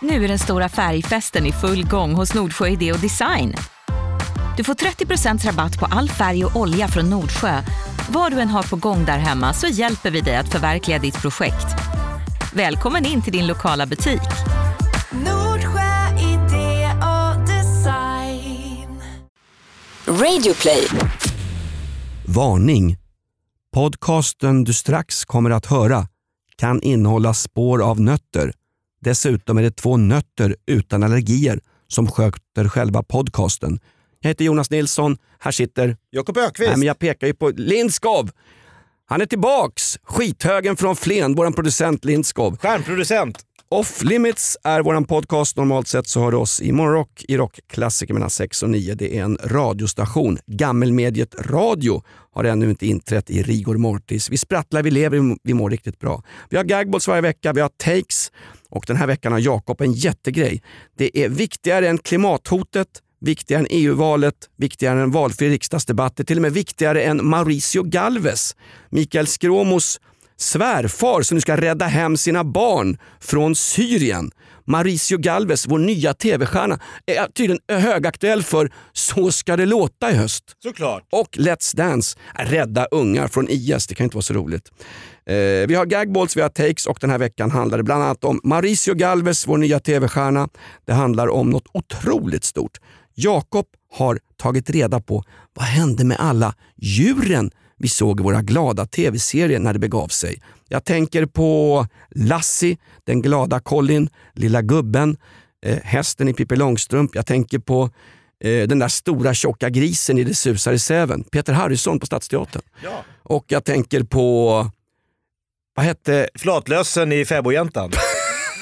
Nu är den stora färgfesten i full gång hos Nordsjö Idé och Design. Du får 30% rabatt på all färg och olja från Nordsjö. Vad du än har på gång där hemma så hjälper vi dig att förverkliga ditt projekt. Välkommen in till din lokala butik. Nordsjö idé och design. Radioplay. Varning! Podcasten du strax kommer att höra kan innehålla spår av nötter. Dessutom är det två nötter utan allergier som sköter själva podcasten. Jag heter Jonas Nilsson, här sitter... Jakob Ökvist. Nej, men jag pekar ju på Lindskov. Han är tillbaks! Skithögen från Flen, vår producent Lindskov. Stjärnproducent. Off Limits är vår podcast. Normalt sett så hör du oss i morgonrock i rockklassiker mellan 6 och 9. Det är en radiostation. Gammelmediet Radio har ännu inte inträtt i rigor mortis. Vi sprattlar, vi lever, vi mår riktigt bra. Vi har gagballs varje vecka, vi har takes och den här veckan har Jakob en jättegrej. Det är viktigare än klimathotet, viktigare än EU-valet, viktigare än valfri riksdagsdebatt, det är till och med viktigare än Mauricio Galvez, Mikael Skråmos svärfar som nu ska rädda hem sina barn från Syrien. Mauricio Galvez, vår nya tv-stjärna, är tydligen högaktuell för Så ska det låta i höst. Såklart. Och Let's Dance, rädda ungar från IS, det kan inte vara så roligt. Eh, vi har gagballs, vi har takes och den här veckan handlar det bland annat om Mauricio Galvez, vår nya tv-stjärna. Det handlar om något otroligt stort. Jakob har tagit reda på vad hände med alla djuren vi såg i våra glada tv-serier när det begav sig. Jag tänker på Lassie, den glada Colin, lilla gubben, eh, hästen i Pippi Långstrump. Jag tänker på eh, den där stora tjocka grisen i Det susar i säven, Peter Harrison på Stadsteatern. Ja. Och jag tänker på, vad hette, Flatlösen i Fäbodjäntan.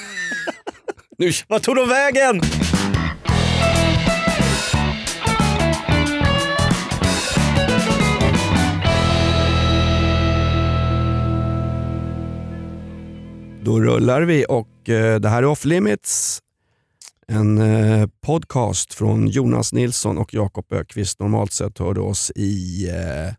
nu, Vad tog de vägen? Då rullar vi och eh, det här är Off Limits. En eh, podcast från Jonas Nilsson och Jakob Ökvist. Normalt sett hör du oss i eh,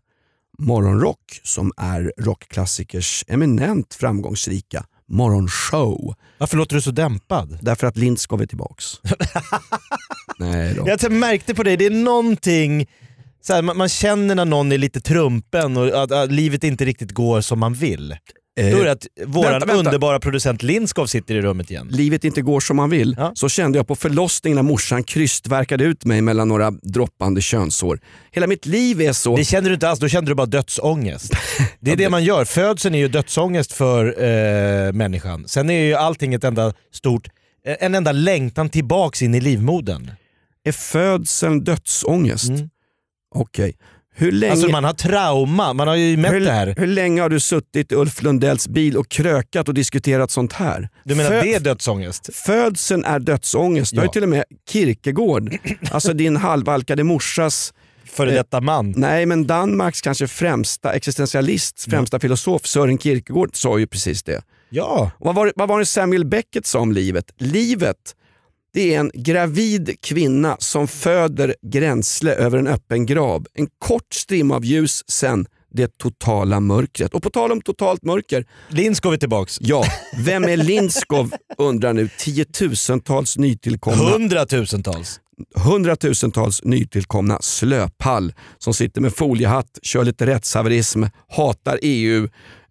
Morgonrock som är rockklassikers eminent framgångsrika morgonshow. Varför låter du så dämpad? Därför att Lindskov är tillbaks. Nej då. Jag märkte på dig, det är någonting, så här, man, man känner när någon är lite trumpen och att, att livet inte riktigt går som man vill. Eh, Då är det att vänta, vänta. underbara producent Lindskov sitter i rummet igen. livet inte går som man vill, Ja. så kände jag på förlossningen när morsan krystverkade ut mig mellan några droppande könshår. Hela mitt liv är så... Det kände du inte alls, då kände du bara dödsångest. Det är det man gör, födseln är ju dödsångest för eh, människan. Sen är ju allting ett enda stort, eh, en enda längtan tillbaks in i livmodern. Är födseln dödsångest? Mm. Okej. Hur, länge, Alltså man har trauma, man har ju mött hur, det här. hur länge har du suttit i Ulf Lundells bil och krökat och diskuterat sånt här? Du menar Fö- det är dödsångest? Födseln är dödsångest. Du har ju Ja. till och med Kierkegaard, alltså din halvalkade morsas, Före detta man. nej men Danmarks kanske främsta existentialist, främsta filosof Sören Kierkegaard sa ju precis det. Ja. Och vad, var, det- vad var det Samuel Beckett sa om livet? Livet det är en gravid kvinna som föder gränsle över en öppen grav. En kort strimma av ljus, sen det totala mörkret. Och på tal om totalt mörker, Lindskov är tillbaks. ja, vem är Lindskov undrar nu tiotusentals nytillkomna Hundratusentals. hundratusentals nytillkomna slöpall som sitter med foliehatt, kör lite rättshaverism, hatar EU,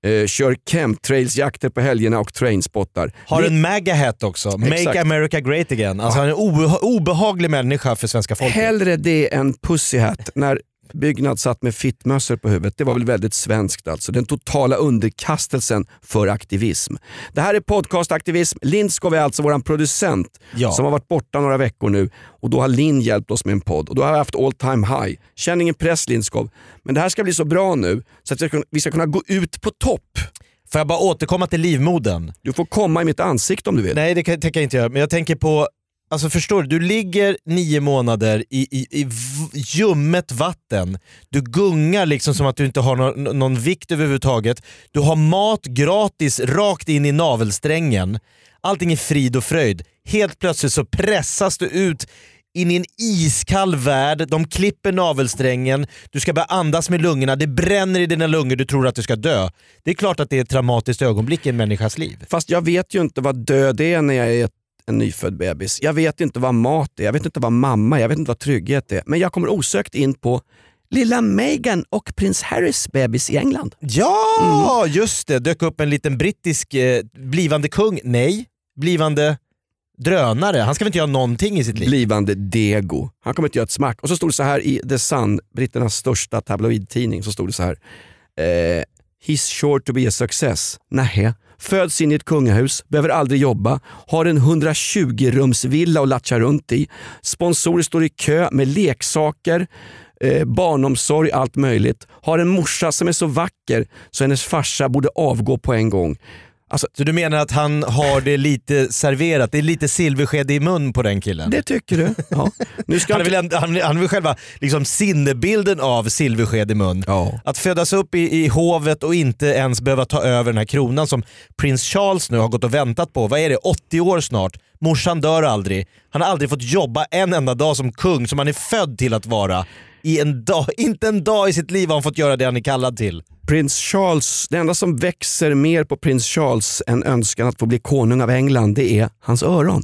eh, kör chemtrailsjakter på helgerna och trainspottar. Har en MAGA-hat också. Make Exakt. America Great Again. Alltså han är en obeha- obehaglig människa för svenska folket. Hellre det än pussyhat när Byggnad satt med fittmössor på huvudet. Det var väl väldigt svenskt alltså. Den totala underkastelsen för aktivism. Det här är podcastaktivism. Lindskov är alltså vår producent Ja. som har varit borta några veckor nu och då har Linn hjälpt oss med en podd och då har vi haft all time high. Känn ingen press Lindskov. Men det här ska bli så bra nu så att vi ska kunna- vi ska kunna gå ut på topp. Får jag bara återkomma till livmodern? Du får komma i mitt ansikte om du vill. Nej det kan, tänker jag inte göra, men jag tänker på Alltså förstår du, du ligger nio månader i, i, i ljummet vatten, du gungar liksom som att du inte har någon, någon vikt överhuvudtaget, du har mat gratis rakt in i navelsträngen, allting är frid och fröjd. Helt plötsligt så pressas du ut in i en iskall värld, de klipper navelsträngen, du ska börja andas med lungorna, det bränner i dina lungor, du tror att du ska dö. Det är klart att det är ett traumatiskt ögonblick i en människas liv. Fast jag vet ju inte vad död är när jag är ett, en nyfödd bebis. Jag vet inte vad mat är, jag vet inte vad mamma är, jag vet inte vad trygghet är. Men jag kommer osökt in på lilla Meghan och prins Harrys bebis i England. Ja, just det. Dök upp en liten brittisk eh, blivande kung. Nej, blivande drönare. Han ska väl inte göra någonting i sitt liv? Blivande dego. Han kommer inte göra ett smack. Och så stod det så här i The Sun, britternas största tabloidtidning, så stod det så här. Eh, He's sure to be a success. Nähä. Föds in i ett kungahus, behöver aldrig jobba, har en 120-rumsvilla att latcha runt i. Sponsorer står i kö med leksaker, eh, barnomsorg, allt möjligt. Har en morsa som är så vacker så hennes farsa borde avgå på en gång. Alltså, Så du menar att han har det lite serverat? Det är lite silversked i mun på den killen? det tycker du? Ja. Nu ska Han är han han, han väl själva liksom, sinnebilden av silversked i mun. Ja. Att födas upp i, i hovet och inte ens behöva ta över den här kronan som prins Charles nu har gått och väntat på. Vad är det? 80 år snart. Morsan dör aldrig. Han har aldrig fått jobba en enda dag som kung som han är född till att vara. I en dag, inte en dag i sitt liv har han fått göra det han är kallad till. Prins Charles, det enda som växer mer på prins Charles än önskan att få bli konung av England, det är hans öron.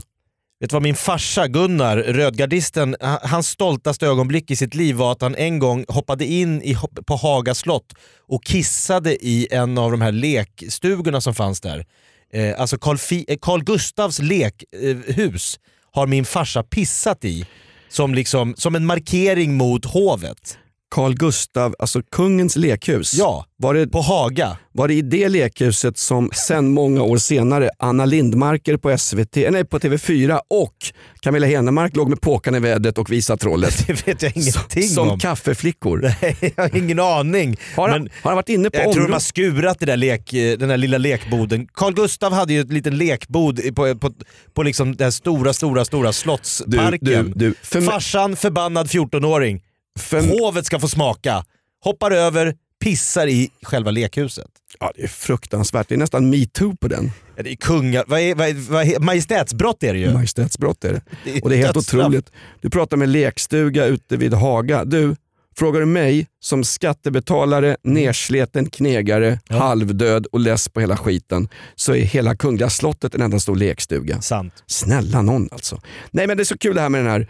Vet du vad min farsa Gunnar, rödgardisten, hans stoltaste ögonblick i sitt liv var att han en gång hoppade in i, på Haga slott och kissade i en av de här lekstugorna som fanns där. Eh, alltså Carl, Fi- eh, Carl Gustavs lekhus eh, har min farsa pissat i som, liksom, som en markering mot hovet. Carl Gustav, alltså kungens lekhus. Ja, Var det, på Haga. var det i det lekhuset som sen många år senare Anna Lindmarker på, SVT, nej, på TV4 och Camilla Henemark låg med påkarna i vädret och visade trollet. Det vet jag ingenting som om. kaffeflickor. Nej, jag har ingen aning. Har han, Men- har han varit inne på Jag tror de har området? skurat det där lek, eh, den där lilla lekboden. Carl Gustav hade ju ett liten lekbod på, på, på liksom den stora, stora, stora slottsparken. Du, du, du, för, Farsan, förbannad 14-åring. För, Hovet ska få smaka. Hoppar över, pissar i själva lekhuset. ja, det är fruktansvärt, det är nästan metoo på den. Ja, det är kunga... Vad är, vad är, vad är, majestätsbrott är det ju. Majestätsbrott är det. Det är Och det är helt dödsstraff. otroligt. Du pratar med lekstuga ute vid Haga. Du, frågar du mig som skattebetalare, nersleten knegare, halvdöd och less på hela skiten så är hela Kungliga slottet en enda stor lekstuga. Sant. Snälla någon alltså. Nej men det är så kul det här med den här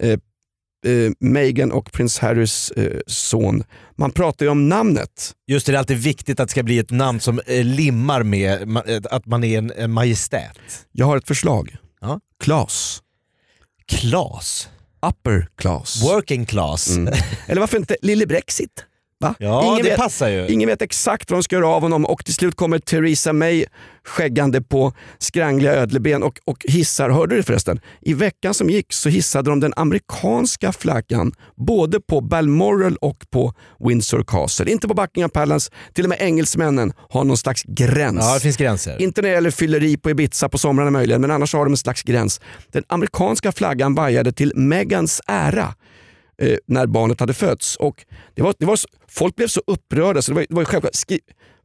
eh, eh, Meghan och prins Harrys eh, son. Man pratar ju om namnet. Just det, det är alltid viktigt att det ska bli ett namn som eh, limmar med ma- eh, att man är en, en majestät. Jag har ett förslag. Ja. Klas. Klas. Upper class. Working class. Mm. Eller varför inte Lille Brexit? Va? Ja, Ingen det vet- passar ju. Ingen vet exakt vad de ska göra av honom och till slut kommer Theresa May skäggande på skrangliga ödleben och, och hissar, hörde du det förresten? I veckan som gick så hissade de den amerikanska flaggan både på Balmoral och på Windsor Castle. Inte på Buckingham Palace, till och med engelsmännen har någon slags gräns. Ja, det finns gränser. Inte när det gäller fylleri på Ibiza på somrarna möjligen, men annars har de en slags gräns. Den amerikanska flaggan vajade till Megans ära eh, när barnet hade fötts. Och det var, det var, så- folk blev så upprörda så det var, det var ju självklart. Skri,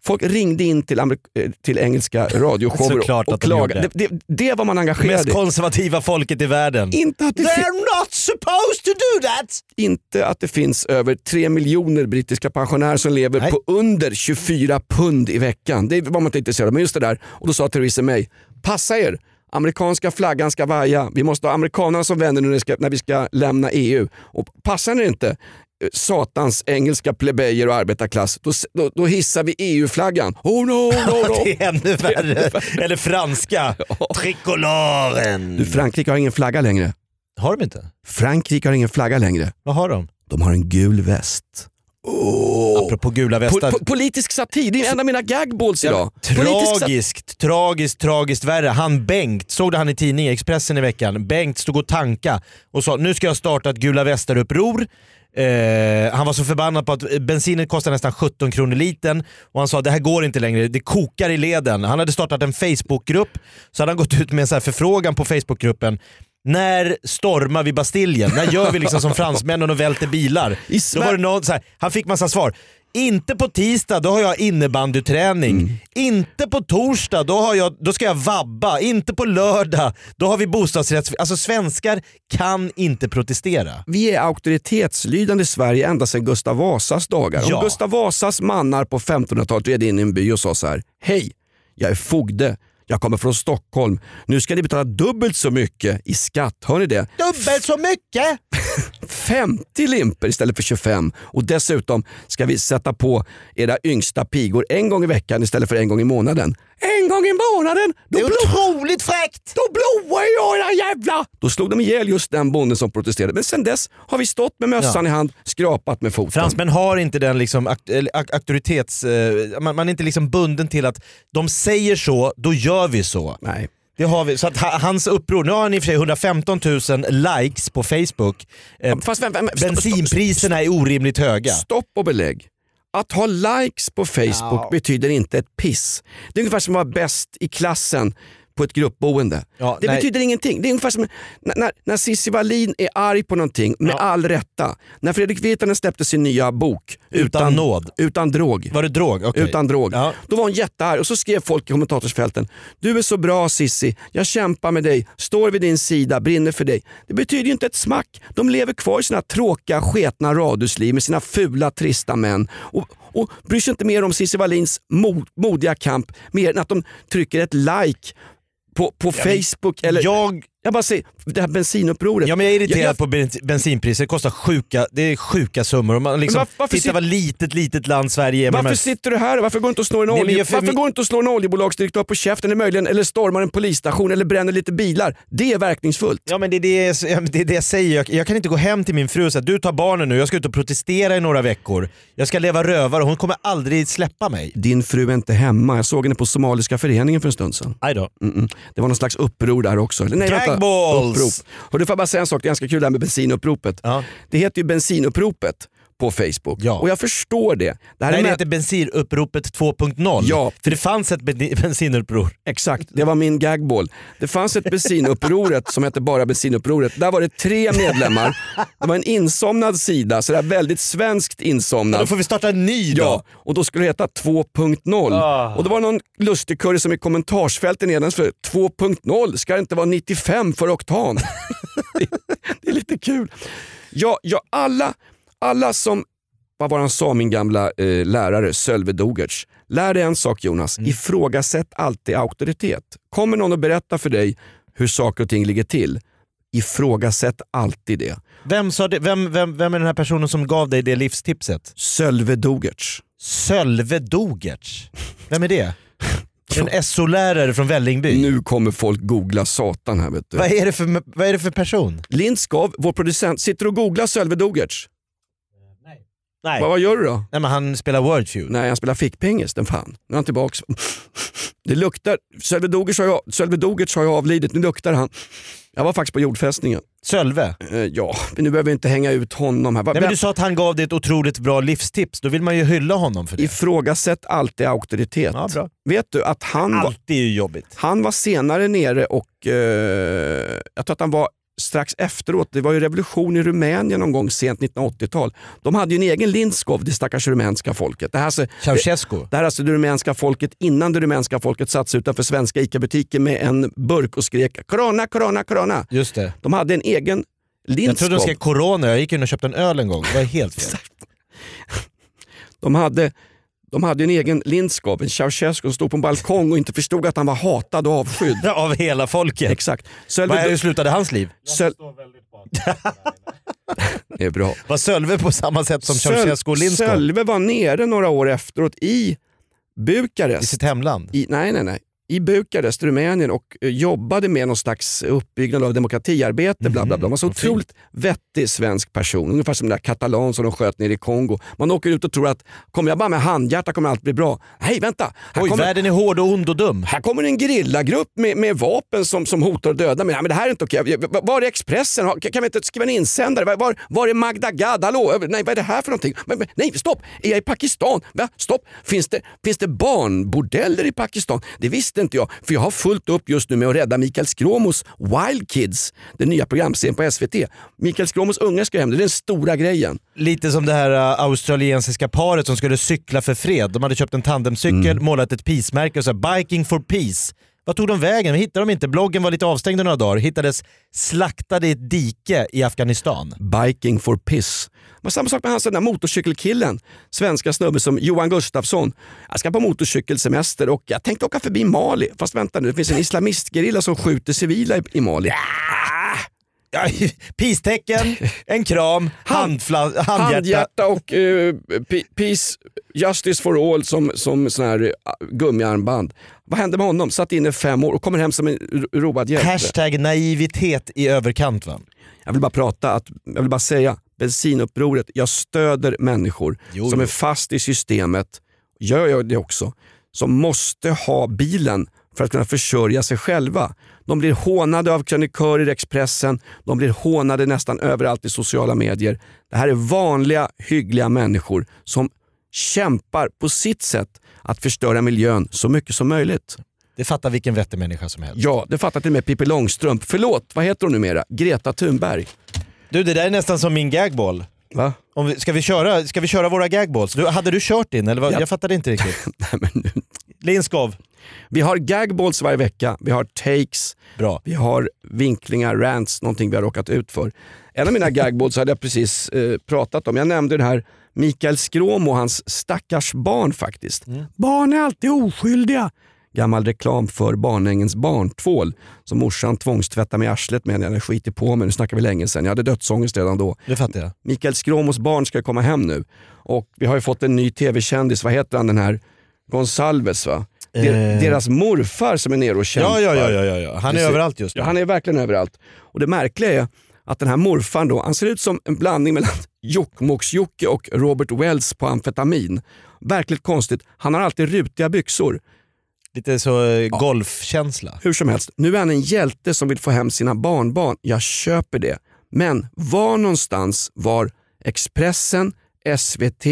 folk ringde in till, amerik, eh, till engelska radioshower och, och de klagade. Det, det, det var man engagerad Mest i. konservativa folket i världen. Inte att, det They're not supposed to do that! inte att det finns över 3 miljoner brittiska pensionärer som lever Nej. på under 24 pund i veckan. Det var man inte intresserad av. Men just det där, och då sa Theresa May, passa er. Amerikanska flaggan ska vaja. Vi måste ha amerikanerna som vänner när, det ska, när vi ska lämna EU. Och passar ni inte, eh, satans engelska plebejer och arbetarklass, då, då, då hissar vi EU-flaggan. Oh no, no, no. Det är ännu värre. Eller franska. Tricoloren. Du, Frankrike har ingen flagga längre. Har de inte? Frankrike har ingen flagga längre. Vad har de? De har en gul väst. Oh. Apropå gula västar. po politisk satir, det är en av mina gagballs idag. Sat- Tragiskt, tragiskt, tragiskt värre. Han Bengt, såg du han i tidningen Expressen i veckan? Bengt stod och tanka och sa nu ska jag starta ett gula västar-uppror. Eh, han var så förbannad på att bensinen kostar nästan 17 kronor litern och han sa det här går inte längre, det kokar i leden. Han hade startat en Facebookgrupp, så hade han gått ut med en så här förfrågan på Facebookgruppen. När stormar vi Bastiljen? När gör vi liksom som fransmännen och välter bilar? Då var det någon, så här, han fick massa svar. Inte på tisdag, då har jag innebandyträning. Inte på torsdag, då, har jag, då ska jag vabba. Inte på lördag, då har vi bostadsrätts... Alltså svenskar kan inte protestera. Vi är auktoritetslydande i Sverige ända sedan Gustav Vasas dagar. Ja. Om Gustav Vasas mannar på 1500-talet red in i en by och sa så här. Hej, jag är fogde. Jag kommer från Stockholm. Nu ska ni betala dubbelt så mycket i skatt. Hör ni det? Dubbelt så mycket! 50 limper istället för 25. Och dessutom ska vi sätta på era yngsta pigor en gång i veckan istället för en gång i månaden. En gång i månaden! Då, Det är otroligt fräckt! då blåar jag era jävla... Då slog de ihjäl just den bonden som protesterade. Men sen dess har vi stått med mössan i hand, skrapat med foten. Fransmän har inte den liksom akt- auktoritets... eh, man, man är inte liksom bunden till att de säger så, då gör vi så. Nej. Det har vi. Så att ha- hans uppror, nu har han i och för sig 115 000 likes på Facebook. Eh, Fast vem, vem, stopp, stopp, bensinpriserna är orimligt höga. Stopp och belägg. Att ha likes på Facebook betyder inte ett piss. Det är ungefär som att vara bäst i klassen på ett gruppboende. Ja, det nej. betyder ingenting. Det är ungefär som när, när, Cissi Wallin är arg på någonting, med all rätta. När Fredrik Virtanen släppte sin nya bok Utan nåd. Utan drog. Var det drog? Okej. Utan drog. Ja. Då var hon jättearg och så skrev folk i kommentatorsfälten. Du är så bra Sissi, jag kämpar med dig, står vid din sida, brinner för dig. Det betyder ju inte ett smack. De lever kvar i sina tråkiga, sketna radhusliv med sina fula, trista män. Och, och bryr sig inte mer om Cissi Wallins mod, modiga kamp mer än att de trycker ett like på, på Facebook. Eller, Jag, jag bara säger, det här bensinupproret. ja, men jag är irriterad Jag- jag- på bens- bensinpriser, det kostar sjuka, det är sjuka summor. Och man liksom, varför titta sit- vad litet, litet land Sverige är. Varför här- sitter du här? Varför går du inte och slår en, Nej, men olje, jag- för varför min- går du inte och slår en oljebolagsdirektör på käften eller möjligen eller stormar en polisstation eller bränner lite bilar? Det är verkningsfullt. Ja men det är det, jag- det, är det jag säger, jag, jag kan inte gå hem till min fru och säga du tar barnen nu, jag ska ut och protestera i några veckor. Jag ska leva rövare, hon kommer aldrig släppa mig. Din fru är inte hemma. Jag såg henne på Somaliska föreningen för en stund sedan. Aj då. Mm-mm. Det var någon slags uppror där också. Nej, Upprop. Och du får jag bara säga en sak, det är ganska kul det här med bensinuppropet. Ja. Det heter ju bensinuppropet på Facebook. Ja. Och jag förstår det. Det här Nej är det heter bensinuppropet 2.0. Ja. För det fanns ett ben- bensinuppror. Exakt, det var min gagball. Det fanns ett bensinupproret som hette bara bensinupproret. Där var det tre medlemmar. Det var en insomnad sida, så det är väldigt svenskt insomnad. Då får vi starta en ny då. Ja, och då skulle det heta 2.0. Ah. Och det var någon lustigkurre som i kommentarsfälten nedanför 2.0 ska det inte vara 95 för oktan. det, det är lite kul. Ja, ja alla, alla som, vad var han sa min gamla eh, lärare Sölve Dogertz. Lär dig en sak Jonas, Mm. ifrågasätt alltid auktoritet. Kommer någon att berätta för dig hur saker och ting ligger till, ifrågasätt alltid det. Vem, sa det? Vem, vem, vem är den här personen som gav dig det livstipset? Sölve Dogertz. Sölve Dogertz. Vem är det? En SO-lärare från Vällingby. Nu kommer folk googla satan här vet du. Vad är, det för, vad är det för person? Lindskov, vår producent, sitter och googlar Sölve Dogertz. Nej. Vad, vad gör du då? Nej men han spelar Wordfeud. Nej, han spelar fickpingis, den fan. Nu är han tillbaks. Det luktar, Sölve Dogertz har ju, Sölve Dogertz har ju avlidit, nu luktar han. Jag var faktiskt på jordfästningen. Sölve. Eh, ja, men nu behöver vi inte hänga ut honom här. Nej, men du sa att han gav dig ett otroligt bra livstips, då vill man ju hylla honom för det. Ifrågasätt alltid auktoritet. Ja, bra. Vet du att han Allt är ju jobbigt. han var senare nere och eh, jag tror att han var strax efteråt. Det var ju revolution i Rumänien någon gång sent 1980-tal. De hade ju en egen Lindskov, det stackars rumänska folket. Det här, alltså, Ceausescu. det här är alltså det rumänska folket innan det rumänska folket satt sig utanför svenska ICA-butiker med en burk och skrek corona, corona, corona. Just det. De hade en egen Jag Lindskov. trodde de skrev corona, jag gick in och köpte en öl en gång. Det var helt fel. De hade, de hade en egen Lindskov, en Ceausescu som stod på en balkong och inte förstod att han var hatad och avskydd. Av hela folket. Exakt. Sölve, Vad, hur slutade hans liv? Söl... det är bra. Var Sölve på samma sätt som Ceausescu och Lindskov? Sölve var nere några år efteråt i I Bukarest. sitt hemland? I, nej, nej, nej. I Bukarest, Rumänien och eh, jobbade med någon slags uppbyggnad av demokratiarbete. Bla, bla, bla. Var så fint. otroligt vettig svensk person. Ungefär som den där katalan som de sköt nere i Kongo. Man åker ut och tror att kommer jag bara med handhjärta kommer allt bli bra. Hej vänta! Här Oj, kommer, världen är hård och ond och dum. här kommer en gerillagrupp med, med vapen som, som hotar att döda mig. Ja, men det här är inte okej. Var- är Expressen? Kan vi inte skriva en insändare? Var, var, var är Magda Gad? Hallå? Nej, vad är det här för någonting? Men, nej, stopp! Är jag i Pakistan? Va? Stopp! Finns det, finns det barnbordeller i Pakistan? Det visste inte jag, för jag har fullt upp just nu med att rädda Mikael Skråmos Wild Kids, den nya programserien på SVT. Mikael Skråmos unga ska hem, det är den stora grejen. Lite som det här uh, australiensiska paret som skulle cykla för fred. De hade köpt en tandemcykel, Mm. målat ett peace-märke och så här, “Biking for peace”. Vad tog de vägen? Vi hittade dem inte. Bloggen var lite avstängd några dagar. Hittades slaktade i ett dike i Afghanistan. Biking for piss. Men samma sak med hans den där motorcykelkillen. Svenska snubben som Johan Gustafsson. Jag ska på motorcykelsemester och jag tänkte åka förbi Mali. Fast vänta nu, det finns en islamistgerilla som skjuter civila i, i Mali. Ja, Peace-tecken, en kram, handfla, handhjärta. Handhjärta och pe- peace, justice for all som, som sån här eh, gummiarmband. Vad hände med honom? Satt inne fem år och kommer hem som en ro- road hjälte. Hashtag naivitet i överkant va? Jag vill bara prata, att, jag vill bara säga, bensinupproret, jag stöder människor Jo, som jo. är fast i systemet, gör jag det också, som måste ha bilen för att kunna försörja sig själva. De blir hånade av krönikörer i Expressen, de blir hånade nästan överallt i sociala medier. Det här är vanliga, hyggliga människor som kämpar på sitt sätt att förstöra miljön så mycket som möjligt. Det fattar vilken vettig människa som helst. Ja, det fattar till och med Pippi Långstrump. Förlåt, vad heter hon numera? Greta Thunberg. Du det där är nästan som min gagball. Va? Om vi, ska, vi köra, ska vi köra våra gagballs? Du, hade du kört din eller? Vad? Ja. Jag fattade inte riktigt. Nej, men nu. Linskov, Vi har gagballs varje vecka, vi har takes, bra. vi har vinklingar, rants, någonting vi har råkat ut för. En av mina gagballs hade jag precis eh, pratat om. Jag nämnde det här Mikael Skråmo och hans stackars barn faktiskt. Barn är alltid oskyldiga. Gammal reklam för Barnängens barntvål som morsan tvångstvättade med i arslet med när jag hade skitit på mig. Nu snackar vi länge sedan. Jag hade dödsångest redan då. Det fattar jag. Mikael Skråmos barn ska komma hem nu. Och vi har ju fått en ny tv-kändis, vad heter han den här? Gonsalves va? Eh. Deras morfar som är nere och kämpar. Ja, ja, ja, ja, ja. Han är Precis. överallt just nu. Ja, han är verkligen överallt. Och det märkliga är att den här morfarn då, han ser ut som en blandning mellan Jokkmokks-Jocke och Robert Wells på amfetamin. Verkligt konstigt. Han har alltid rutiga byxor. Lite så eh, golfkänsla. Hur som helst, nu är han en hjälte som vill få hem sina barnbarn. Jag köper det. Men var någonstans var Expressen, SVT,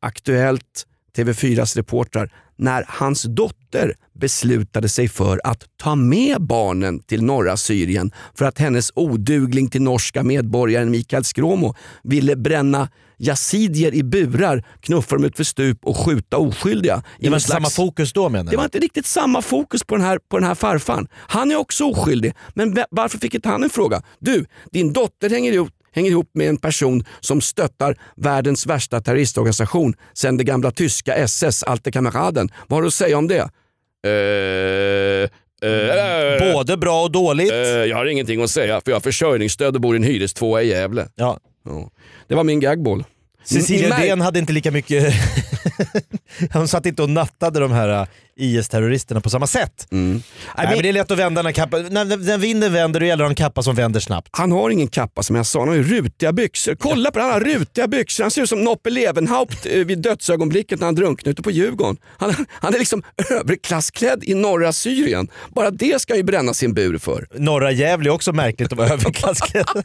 Aktuellt, TV4s reportrar när hans dotter beslutade sig för att ta med barnen till norra Syrien för att hennes odugling till norska medborgaren Mikael Skråmo ville bränna yazidier i burar, knuffa dem ut för stup och skjuta oskyldiga. Det var inte samma slags- fokus då menar det var du? inte riktigt samma fokus på den här, på den här farfan. Han är också oskyldig, men va- varför fick inte han en fråga? Du, din dotter hänger ihop, hänger ihop med en person som stöttar världens värsta terroristorganisation sen det gamla tyska SS, Alte Kameraden. Vad har du att säga om det? Eh, eh, Både bra och dåligt. eh, jag har ingenting att säga för jag har försörjningsstöd och bor i en hyrestvåa i Gävle. Ja. Ja. Det var min gagball. Cecilia Uddén hade inte lika mycket... Hon satt inte och nattade de här äh, IS-terroristerna på samma sätt. Nej, men det är lätt att vända när kappan... När, när, vinden vänder då gäller det en kappa som vänder snabbt. Han har ingen kappa som jag sa, han har ju rutiga byxor. Kolla på det, han har rutiga byxor. Han ser ut som Noppe Levenhaupt eh, vid dödsögonblicket när han drunknade ute på Djurgården. Han, han är liksom överklassklädd i norra Syrien. Bara det ska han ju bränna sin bur för. Norra Gävle är också märkligt att vara överklassklädd.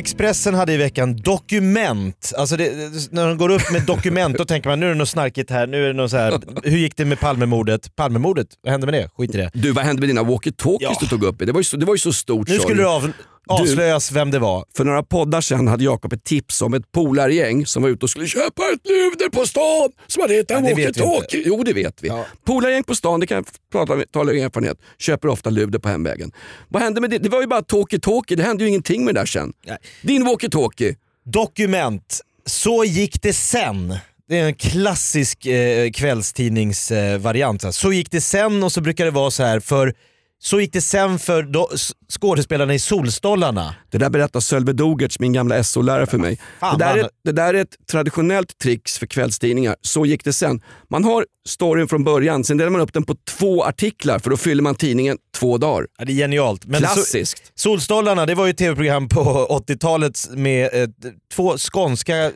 Expressen hade i veckan dokument. Alltså det, när de går upp med dokument då tänker man nu är det något snarkigt här, nu är det något så här. hur gick det med Palmemordet? Palmemordet, vad hände med det? Skit i det. Du, vad hände med dina walkie-talkies Ja. du tog upp? Det var ju så, det var ju så stort. Nu skulle du. av, avslöjas vem det var. För några poddar sedan hade Jakob ett tips om ett polargäng som var ute och skulle köpa ett luder på stan som hade hittat en Ja, walkie-talkie. Jo det vet vi. Ja. Polargäng på stan, det kan jag prata om, tala av erfarenhet, köper ofta luder på hemvägen. Vad hände med det? Det var ju bara talkie-talkie, det hände ju ingenting med det där sen. Nej. Din walkie-talkie. Dokument. Så gick det sen. Det är en klassisk eh, kvällstidningsvariant. Eh, så gick det sen och så brukar det vara så här för så gick det sen för s- skådespelarna i Solstollarna. Det där berättar Sölve Dogertz, min gamla SO-lärare för mig. Fan, det, där vad är, det där är ett traditionellt trix för kvällstidningar. Så gick det sen. Man har storyn från början, sen delar man upp den på två artiklar för då fyller man tidningen två dagar. Ja, det är genialt. Men Klassiskt. Solstollarna, det var ju ett tv-program på 80-talet med eh, två skånska, eh,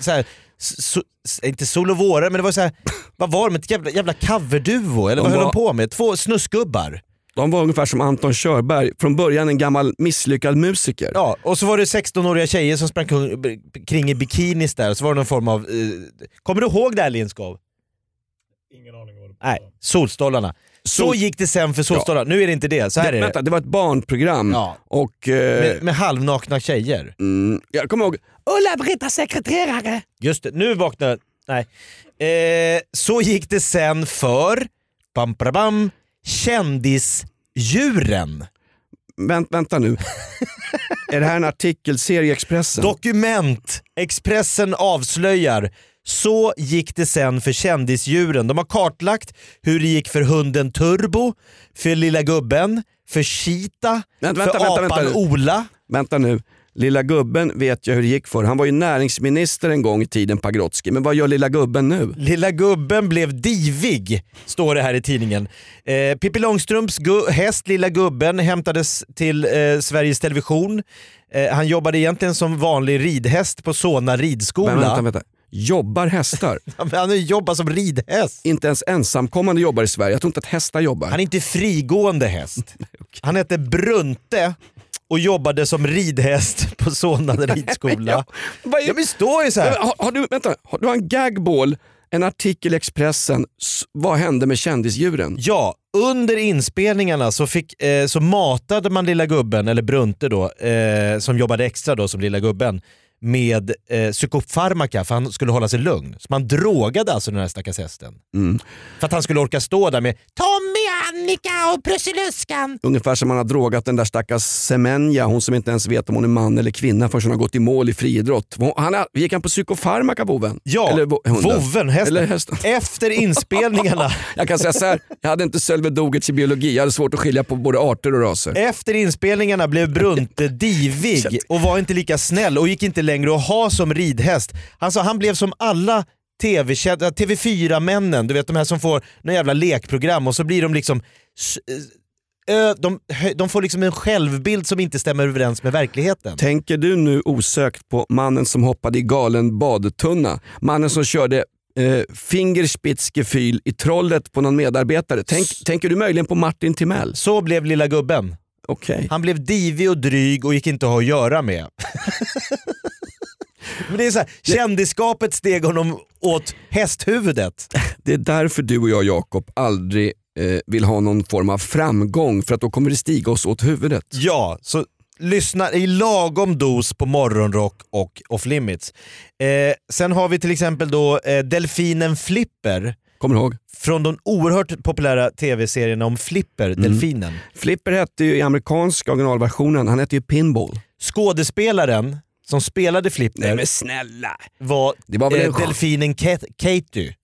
så här, so, inte Sol och Våra, men det var så här, vad var de? Ett jävla, jävla coverduo? Eller vad De höll var- de på med? Två snuskgubbar. De var ungefär som Anton Körberg, från början en gammal misslyckad musiker. Ja, och så var det 16-åriga tjejer som sprang kring i bikinis där, så var det någon form av... Eh, kommer du ihåg det här Lindskov? Ingen aning vad det Nej, Solstolarna. Så Sol- gick det sen för Solstolarna. Nu är det inte det, så här det, är det. vänta, det var ett barnprogram. Ja. Och, eh, Med, med halvnakna tjejer. mm, jag kommer ihåg Ulla-Britta sekreterare. Just det, nu vaknar... Nej. Eh, så gick det sen för... Bam, bam, bam, kändisdjuren. Vänt, vänta nu. är det här en artikelserie i Expressen? Dokument! Expressen avslöjar. Så gick det sen för kändisdjuren. De har kartlagt hur det gick för hunden Turbo, för lilla gubben, för Cheetah, Vänta, för vänta, vänta, apan vänta. Ola. Vänta nu. Lilla gubben vet jag hur det gick för. Han var ju näringsminister en gång i tiden, Pagrotsky. Men vad gör lilla gubben nu? Lilla gubben blev divig, står det här i tidningen. Eh, Pippi Långstrumps häst Lilla gubben hämtades till eh, Sveriges Television. Eh, han jobbade egentligen som vanlig ridhäst på Solna ridskola. Men, vänta, vänta. Jobbar hästar? Han jobbar som ridhäst. inte ens ensamkommande jobbar i Sverige. Jag tror inte att hästar jobbar. Han är inte frigående häst. Han hette Brunte och jobbade som ridhäst på Solna ridskola. Vad är- Ja men står ju så här. har, har, du, vänta, har du en gagball, en artikel i Expressen. Vad hände med kändisdjuren? Ja, under inspelningarna så, fick, eh, så matade man lilla gubben, eller Brunte då, eh, som jobbade extra då som lilla gubben, med eh, psykofarmaka för han skulle hålla sig lugn. Så man drogade alltså den här stackars hästen. Mm. För att han skulle orka stå där med Tommy, Annika och Prussiluskan. Ungefär som man har drogat den där stackars Semenya, hon som inte ens vet om hon är man eller kvinna förrän hon har gått i mål i friidrott. Han, är- gick han på psykofarmaka boven? Ja, Eller voven, hästen. Eller hästen. Efter inspelningarna Jag kan säga så här, jag hade inte Sölve Dogertz i biologi, jag hade svårt att skilja på både arter och raser. Efter inspelningarna blev Brunte divig och var inte lika snäll och gick inte längre att ha som ridhäst. Alltså han blev som alla TV TV4-männen, du vet de här som får några jävla lekprogram och så blir de liksom s- ö, de, de får liksom en självbild som inte stämmer överens med verkligheten. Tänker du nu osökt på mannen som hoppade i galen badtunna? Mannen som körde eh, Fingerspitzgefühl i trollet på någon medarbetare. Tänk, tänker du möjligen på Martin Timell? Så blev lilla gubben. Okej. Han blev divig och dryg och gick inte att ha att göra med. Men det är så här, kändisskapet steg honom åt hästhuvudet. Det är därför du och jag Jakob aldrig eh, vill ha någon form av framgång för att då kommer det stiga oss åt huvudet. Ja, så lyssna i lagom dos på morgonrock och off limits. Eh, sen har vi till exempel då eh, delfinen Flipper Kommer ihåg? från de oerhört populära tv-serierna om Flipper, delfinen. Flipper hette ju i amerikanska originalversionen, han hette ju Pinball. Skådespelaren som spelade Flipper snälla! var, Det var väl eh, en- delfinen Kat- Katie.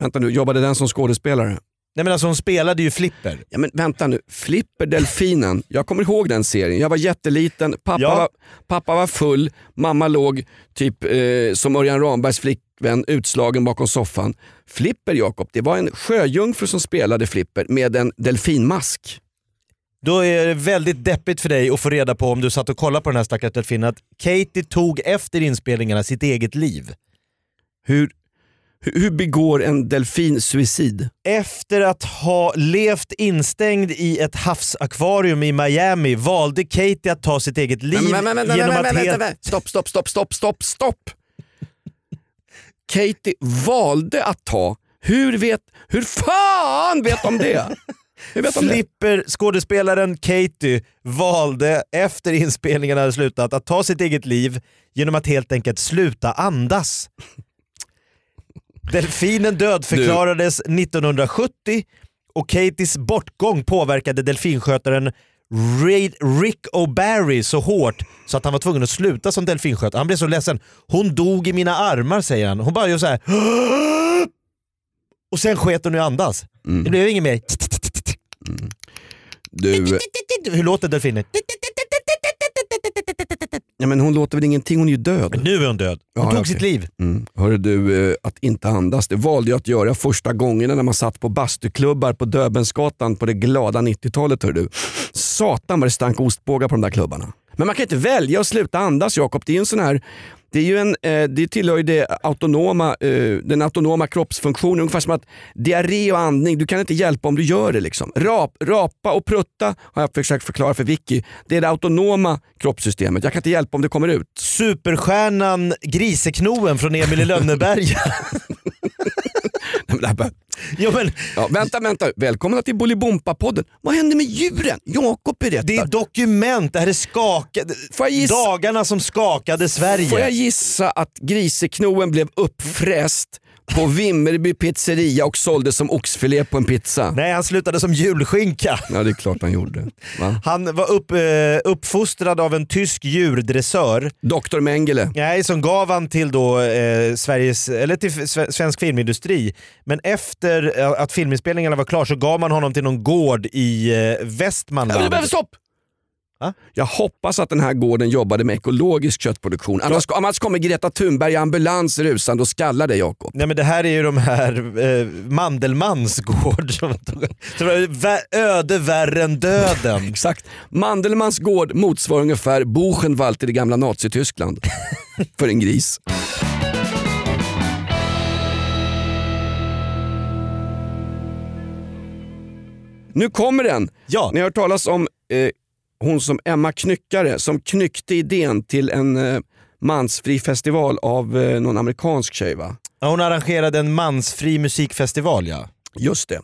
Vänta nu, jobbade den som skådespelare? Nej men alltså hon spelade ju Flipper. Ja, men vänta nu, Flipper Delfinen. Jag kommer ihåg den serien. Jag var jätteliten, pappa, Ja. var, pappa var full, mamma låg typ eh, som Örjan Rambergs flickvän utslagen bakom soffan. Flipper Jakob, det var en sjöjungfru som spelade Flipper med en delfinmask. Då är det väldigt deppigt för dig att få reda på om du satt och kollade på den här stackars delfinen att Katie tog efter inspelningarna sitt eget liv. Hur, hur begår en delfin suicid? Efter att ha levt instängd i ett havsakvarium i Miami valde Katie att ta sitt eget liv genom att helt... Stopp, stopp, stopp, stopp, stopp, stopp! Katie valde att ta, hur vet, hur fan vet de det? Flipper, skådespelaren Katie, valde efter inspelningarna hade slutat att ta sitt eget liv genom att helt enkelt sluta andas. Delfinen dödförklarades 1970 och Katies bortgång påverkade delfinskötaren Rick O'Barry så hårt så att han var tvungen att sluta som delfinskötare. Han blev så ledsen. Hon dog i mina armar säger han. Hon bara gör så här. Och sen sket hon i andas. Det blev inget mer. Du, Hur låter delfinen? ja, men hon låter väl ingenting, hon är ju död. Nu är hon död. Hon Ja, tog okej. sitt liv. Mm. Hörru du, eh, att inte andas, det valde jag att göra första gångerna när man satt på bastuklubbar på Döbelnsgatan på det glada 90-talet. Hörru du. Satan vad det stank ostbågar på de där klubbarna. Men man kan inte välja att sluta andas Jakob. Det är en sån här det, är ju en, eh, det tillhör ju det autonoma, eh, den autonoma kroppsfunktionen. Ungefär som att diarré och andning, du kan inte hjälpa om du gör det. Liksom. Rap, rapa och prutta har jag försökt förklara för Vicky. Det är det autonoma kroppssystemet. Jag kan inte hjälpa om det kommer ut. Superstjärnan Griseknoen från Emil i Lönneberga. Nej, men bara- jo, men, Ja, vänta, vänta. Välkomna till Bolibompa-podden. Vad hände med djuren? Jakob berättar. det är dokument, det här är jag gissa- dagarna som skakade Sverige. Får jag gissa att griseknoen blev uppfräst på Vimmerby pizzeria och såldes som oxfilé på en pizza? Nej, han slutade som julskinka. Ja, det är klart han gjorde. Va? Han var upp, eh, uppfostrad av en tysk djurdressör Doktor Mengele. nej, som gav han till, då, eh, Sveriges, eller till sve- svensk filmindustri. Men efter eh, att filminspelningarna var klar så gav man honom till någon gård i eh, Västmanland. stopp! Va? Jag hoppas att den här gården jobbade med ekologisk köttproduktion. Annars, annars kommer Greta Thunberg i ambulans rusande och skallar dig Jakob. Nej men det här är ju de här eh, Mandelmans gård. Som, öde värre än döden. Exakt. Mandelmans gård motsvarar ungefär Buchenwald i det gamla Nazityskland. För en gris. Nu kommer den. Ja. Ni har hört talas om eh, hon som Emma Knyckare som knyckte idén till en eh, mansfri festival av eh, någon amerikansk tjej va? Ja, Hon arrangerade en mansfri musikfestival ja. Just det.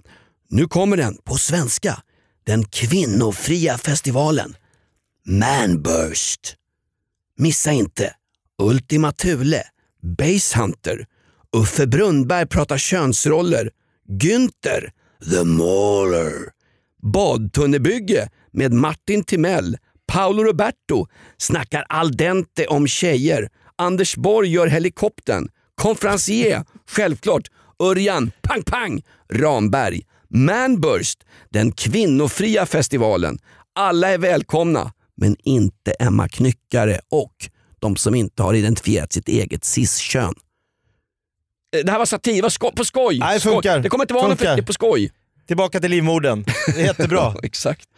Nu kommer den på svenska. Den kvinnofria festivalen. Manburst. Missa inte Ultima Thule, Basehunter, Uffe Brunnberg pratar könsroller, Günther, The Mauler, Badtunnebygge med Martin Timell, Paolo Roberto snackar al dente om tjejer, Anders Borg gör helikoptern, konferencier, självklart, Örjan Pang Pang Ramberg, Manburst, den kvinnofria festivalen. Alla är välkomna, men inte Emma Knyckare och de som inte har identifierat sitt eget cis-kön. Eh, Det här var satir, det var sko- på skoj. Nej, skoj. funkar. Det kommer inte vara något Funkar. det är på skoj. Tillbaka till livmodern. Det är jättebra. Exakt.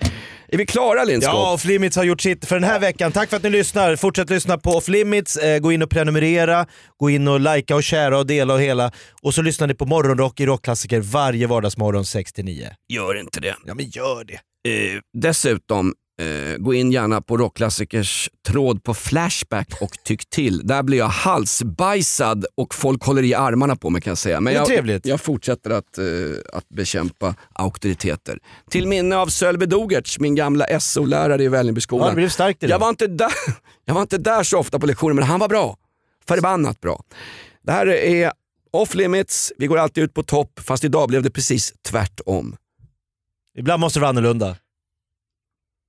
Är vi klara Lindskog? Ja, Off Limits har gjort sitt för den här veckan. Tack för att ni lyssnar. Fortsätt lyssna på Off Limits. Eh, gå in och prenumerera, gå in och likea och kära och dela och hela. Och så lyssnar ni på Morgonrock i Rockklassiker varje vardagsmorgon 6-9. Gör inte det. Ja men gör det. Eh, dessutom, eh, gå in gärna på Rockklassikers tråd på Flashback och tyck till. Där blir jag halsbajsad och folk håller i armarna på mig kan jag säga. Men jag, jag fortsätter att, eh, att bekämpa auktoriteter. Till minne av Sölve Dogertz, min gamla SO-lärare i Ja, det Vällingbyskolan. blev starkt jag, var inte där, jag var inte där så ofta på lektioner men han var bra. Förbannat bra. Det här är off limits, vi går alltid ut på topp fast idag blev det precis tvärtom. Ibland måste det vara annorlunda.